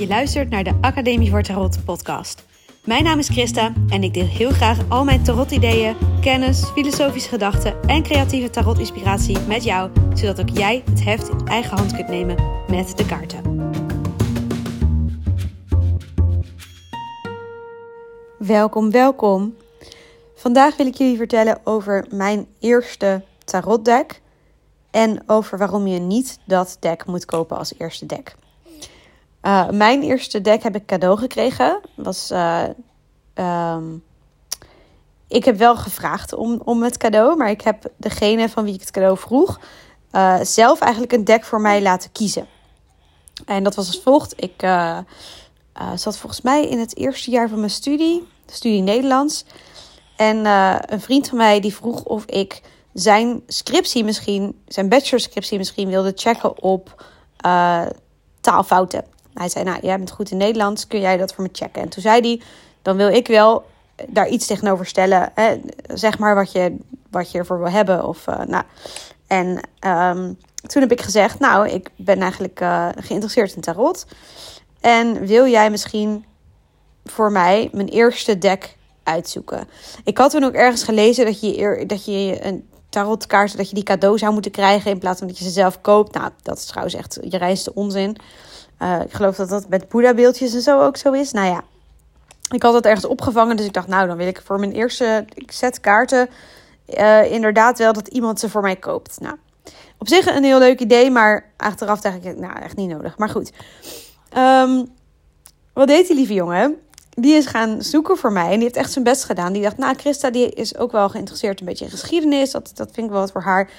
Je luistert naar de Academie voor Tarot podcast. Mijn naam is Christa en ik deel heel graag al mijn tarot-ideeën, kennis, filosofische gedachten en creatieve tarot-inspiratie met jou, zodat ook jij het heft in eigen hand kunt nemen met de kaarten. Welkom, welkom. Vandaag wil ik jullie vertellen over mijn eerste tarotdeck en over waarom je niet dat deck moet kopen als eerste deck. Uh, mijn eerste deck heb ik cadeau gekregen. Was, uh, um, ik heb wel gevraagd om, om het cadeau, maar ik heb degene van wie ik het cadeau vroeg uh, zelf eigenlijk een deck voor mij laten kiezen. En dat was als volgt. Ik zat volgens mij in het eerste jaar van mijn studie, studie Nederlands. En een vriend van mij die vroeg of ik zijn scriptie misschien, zijn bachelorscriptie misschien wilde checken op taalfouten. Hij zei, nou, jij bent goed in Nederlands, kun jij dat voor me checken? En toen zei hij, dan wil ik wel daar iets tegenover stellen. Hè? Zeg maar wat je, wat je ervoor wil hebben. Of, uh, nou. En um, toen heb ik gezegd, nou, ik ben eigenlijk uh, geïnteresseerd in tarot. En wil jij misschien voor mij mijn eerste deck uitzoeken? Ik had toen ook ergens gelezen dat je, dat je een tarotkaart, dat je die cadeau zou moeten krijgen in plaats van dat je ze zelf koopt. Nou, dat is trouwens echt je reinste onzin. Uh, ik geloof dat dat met Boeddha-beeldjes en zo ook zo is. Nou ja, ik had het ergens opgevangen. Dus ik dacht, nou, dan wil ik voor mijn eerste set kaarten uh, inderdaad wel dat iemand ze voor mij koopt. Nou, op zich een heel leuk idee, maar achteraf dacht ik, nou, echt niet nodig. Maar goed. Um, wat deed die lieve jongen? Die is gaan zoeken voor mij en die heeft echt zijn best gedaan. Die dacht, nou, Christa, die is ook wel geïnteresseerd een beetje in geschiedenis. Dat, dat vind ik wel wat voor haar.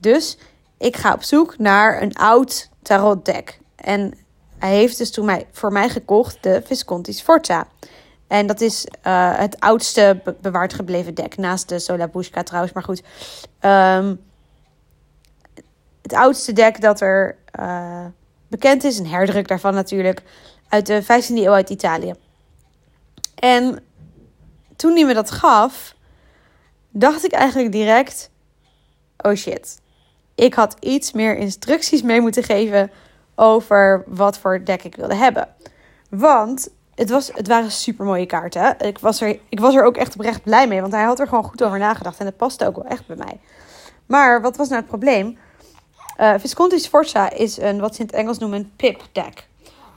Dus ik ga op zoek naar een oud tarot deck. En hij heeft dus toen mij, voor mij gekocht de Visconti Sforza. En dat is uh, het oudste bewaard gebleven dek. Naast de Sola Busca trouwens. Maar goed. Um, het oudste dek dat er uh, bekend is. Een herdruk daarvan natuurlijk. Uit de 15e eeuw uit Italië. En toen hij me dat gaf. Dacht ik eigenlijk direct. Oh shit. Ik had iets meer instructies mee moeten geven over wat voor deck ik wilde hebben. Want het, was, het waren super mooie kaarten. Ik was, er, ik was er ook echt oprecht blij mee, want hij had er gewoon goed over nagedacht en het paste ook wel echt bij mij. Maar wat was nou het probleem? Uh, Visconti Sforza is een, wat ze in het Engels noemen, een pip deck.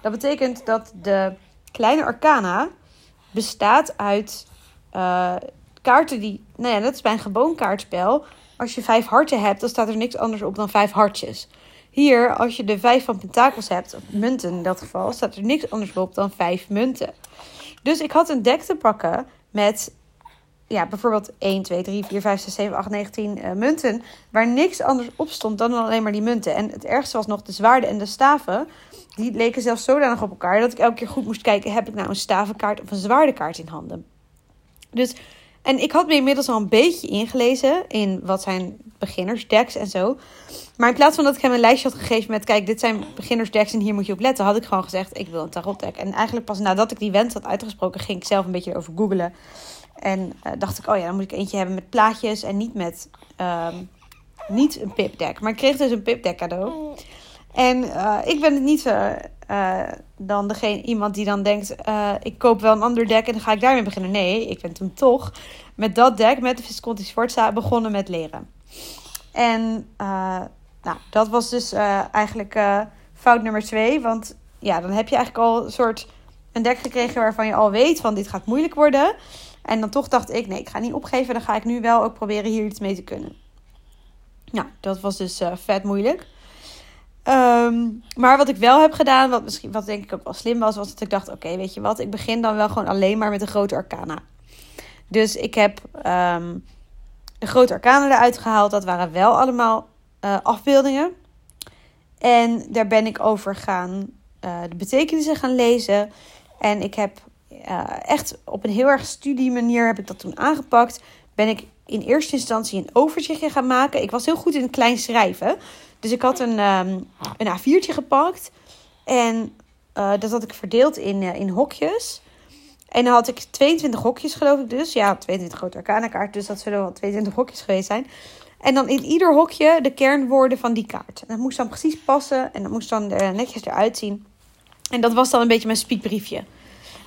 Dat betekent dat de kleine arcana bestaat uit uh, kaarten die... Nou ja, dat is bij een gewoon kaartspel. Als je vijf harten hebt, dan staat er niks anders op dan vijf hartjes. Hier, als je de vijf van pentakels hebt, of munten in dat geval, staat er niks anders op dan vijf munten. Dus ik had een deck te pakken met ja, bijvoorbeeld 1, 2, 3, 4, 5, 6, 7, 8, 9, 10 uh, munten. Waar niks anders op stond dan alleen maar die munten. En het ergste was nog de zwaarden en de staven. Die leken zelfs zodanig op elkaar dat ik elke keer goed moest kijken: heb ik nou een stavenkaart of een zwaardekaart in handen? Dus en ik had me inmiddels al een beetje ingelezen in wat zijn beginnersdecks en zo. Maar in plaats van dat ik hem een lijstje had gegeven met... kijk, dit zijn beginnersdecks en hier moet je op letten... had ik gewoon gezegd, ik wil een tarotdeck. En eigenlijk pas nadat ik die wens had uitgesproken... ging ik zelf een beetje over googlen. En uh, dacht ik, oh ja, dan moet ik eentje hebben met plaatjes... en niet met... Um, niet een pipdeck. Maar ik kreeg dus een pipdeck cadeau. En uh, ik ben het niet uh, uh, dan degene, iemand die dan denkt: ik koop wel een ander deck en dan ga ik daarmee beginnen. Nee, ik ben toen toch met dat deck, met de Visconti Sforza, begonnen met leren. En nou, dat was dus eigenlijk fout nummer twee. Want ja, dan heb je eigenlijk al een soort een deck gekregen waarvan je al weet: van dit gaat moeilijk worden. En dan toch dacht ik: nee, ik ga niet opgeven. Dan ga ik nu wel ook proberen hier iets mee te kunnen. Nou, dat was dus vet moeilijk. Um, maar wat ik wel heb gedaan, wat, misschien, wat denk ik ook wel slim was, was dat ik dacht: oké, weet je wat, ik begin dan wel gewoon alleen maar met de grote arcana. Dus ik heb de grote arcana eruit gehaald. Dat waren wel allemaal uh, afbeeldingen. En daar ben ik over gaan uh, de betekenissen gaan lezen. En ik heb uh, echt op een heel erg studie manier heb ik dat toen aangepakt. Ben ik in eerste instantie een overzichtje gaan maken. Ik was heel goed in het klein schrijven. Dus ik had een, um, een A4'tje gepakt. En uh, dat had ik verdeeld in, uh, in hokjes. En dan had ik 22 hokjes, geloof ik dus. Ja, 22 grote arcana kaart. Dus dat zullen wel 22 hokjes geweest zijn. En dan in ieder hokje de kernwoorden van die kaart. En dat moest dan precies passen. En dat moest dan er netjes eruit zien. En dat was dan een beetje mijn spiekbriefje.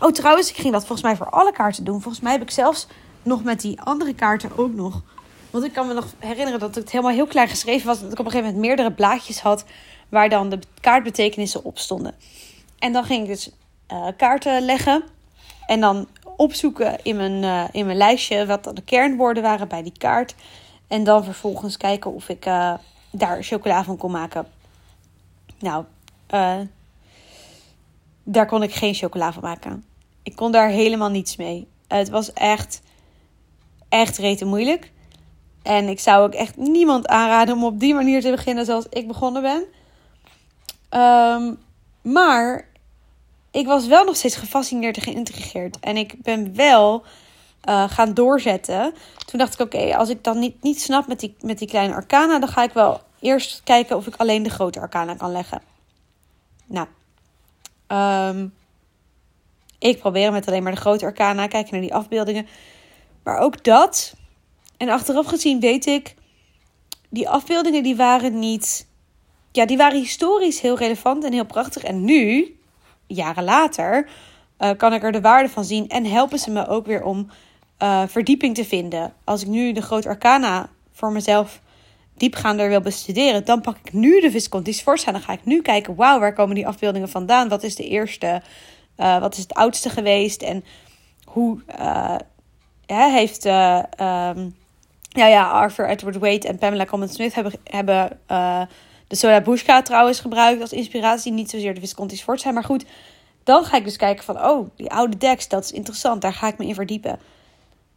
Oh, trouwens, ik ging dat volgens mij voor alle kaarten doen. Volgens mij heb ik zelfs nog met die andere kaarten ook nog. Want ik kan me nog herinneren dat het helemaal heel klein geschreven was. Dat ik op een gegeven moment meerdere blaadjes had. Waar dan de kaartbetekenissen op stonden. En dan ging ik dus uh, kaarten leggen. En dan opzoeken in mijn, uh, in mijn lijstje wat de kernwoorden waren bij die kaart. En dan vervolgens kijken of ik uh, daar chocola van kon maken. Nou, daar kon ik geen chocola van maken. Ik kon daar helemaal niets mee. Het was echt, echt rete moeilijk. En ik zou ook echt niemand aanraden om op die manier te beginnen zoals ik begonnen ben. Um, maar ik was wel nog steeds gefascineerd en geïntrigeerd. En ik ben wel uh, gaan doorzetten. Toen dacht ik, oké, als ik dan niet, niet snap met die, met die kleine arcana... dan ga ik wel eerst kijken of ik alleen de grote arcana kan leggen. Nou, um, ik probeer met alleen maar de grote arcana, kijken naar die afbeeldingen. Maar ook dat, en achteraf gezien weet ik, die afbeeldingen die waren niet, ja, die waren historisch heel relevant en heel prachtig. En nu, jaren later, uh, kan ik er de waarde van zien en helpen ze me ook weer om uh, verdieping te vinden. Als ik nu de grote arcana voor mezelf diepgaander wil bestuderen, dan pak ik nu de Visconti Sforza. Dan ga ik nu kijken, wauw, waar komen die afbeeldingen vandaan? Wat is de eerste? Uh, wat is het oudste geweest? En hoe heeft uh, ja, ja, Arthur Edward Wade en Pamela Coleman Smith hebben, hebben de Soda Bushka trouwens gebruikt als inspiratie. Niet zozeer de Visconti Sforza, maar goed. Dan ga ik dus kijken van, oh, die oude decks, dat is interessant. Daar ga ik me in verdiepen.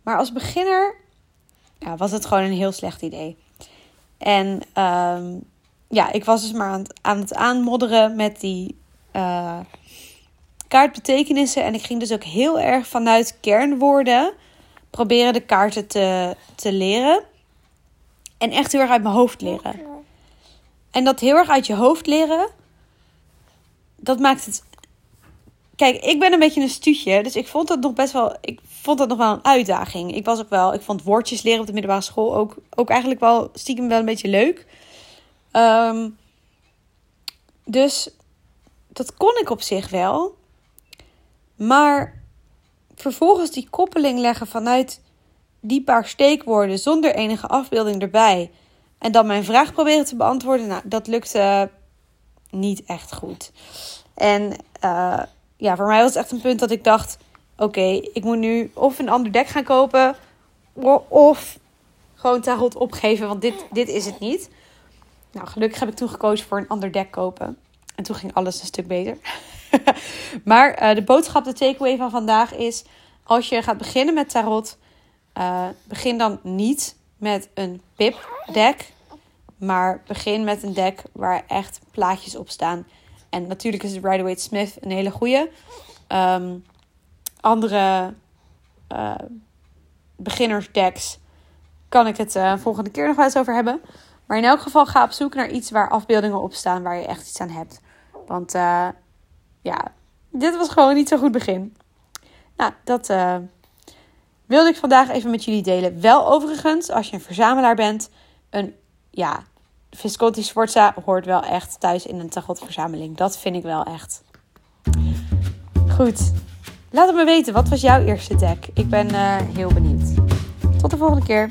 Maar als beginner ja, was het gewoon een heel slecht idee. En um, ja, ik was dus maar aan het, aan het aanmodderen met die uh, kaartbetekenissen. En ik ging dus ook heel erg vanuit kernwoorden proberen de kaarten te, te leren. En echt heel erg uit mijn hoofd leren. En dat heel erg uit je hoofd leren, dat maakt het. Kijk, ik ben een beetje een stuutje, dus ik vond dat nog best wel. Ik vond dat nog wel een uitdaging. Ik was ook wel. Ik vond woordjes leren op de middelbare school ook, ook eigenlijk wel stiekem wel een beetje leuk. Um, dus dat kon ik op zich wel. Maar vervolgens die koppeling leggen vanuit die paar steekwoorden zonder enige afbeelding erbij. En dan mijn vraag proberen te beantwoorden. Nou, dat lukte niet echt goed. En uh, ja, voor mij was het echt een punt dat ik dacht: oké, ik moet nu of een ander dek gaan kopen. Of gewoon tarot opgeven, want dit, dit is het niet. Nou, gelukkig heb ik toen gekozen voor een ander dek kopen. En toen ging alles een stuk beter. maar uh, de boodschap, de takeaway van vandaag is: als je gaat beginnen met tarot, uh, begin dan niet met een pip-deck, maar begin met een deck waar echt plaatjes op staan. En natuurlijk is de Rider Waite Smith een hele goede. Um, andere uh, beginnersdecks kan ik het volgende keer nog wel eens over hebben. Maar in elk geval ga op zoek naar iets waar afbeeldingen op staan waar je echt iets aan hebt. Want uh, ja, dit was gewoon niet zo goed begin. Nou, dat uh, wilde ik vandaag even met jullie delen. Wel overigens, als je een verzamelaar bent, een ja, Visconti Sforza hoort wel echt thuis in een tarotverzameling. Dat vind ik wel echt. Goed, laat het me weten. Wat was jouw eerste deck? Ik ben uh, heel benieuwd. Tot de volgende keer.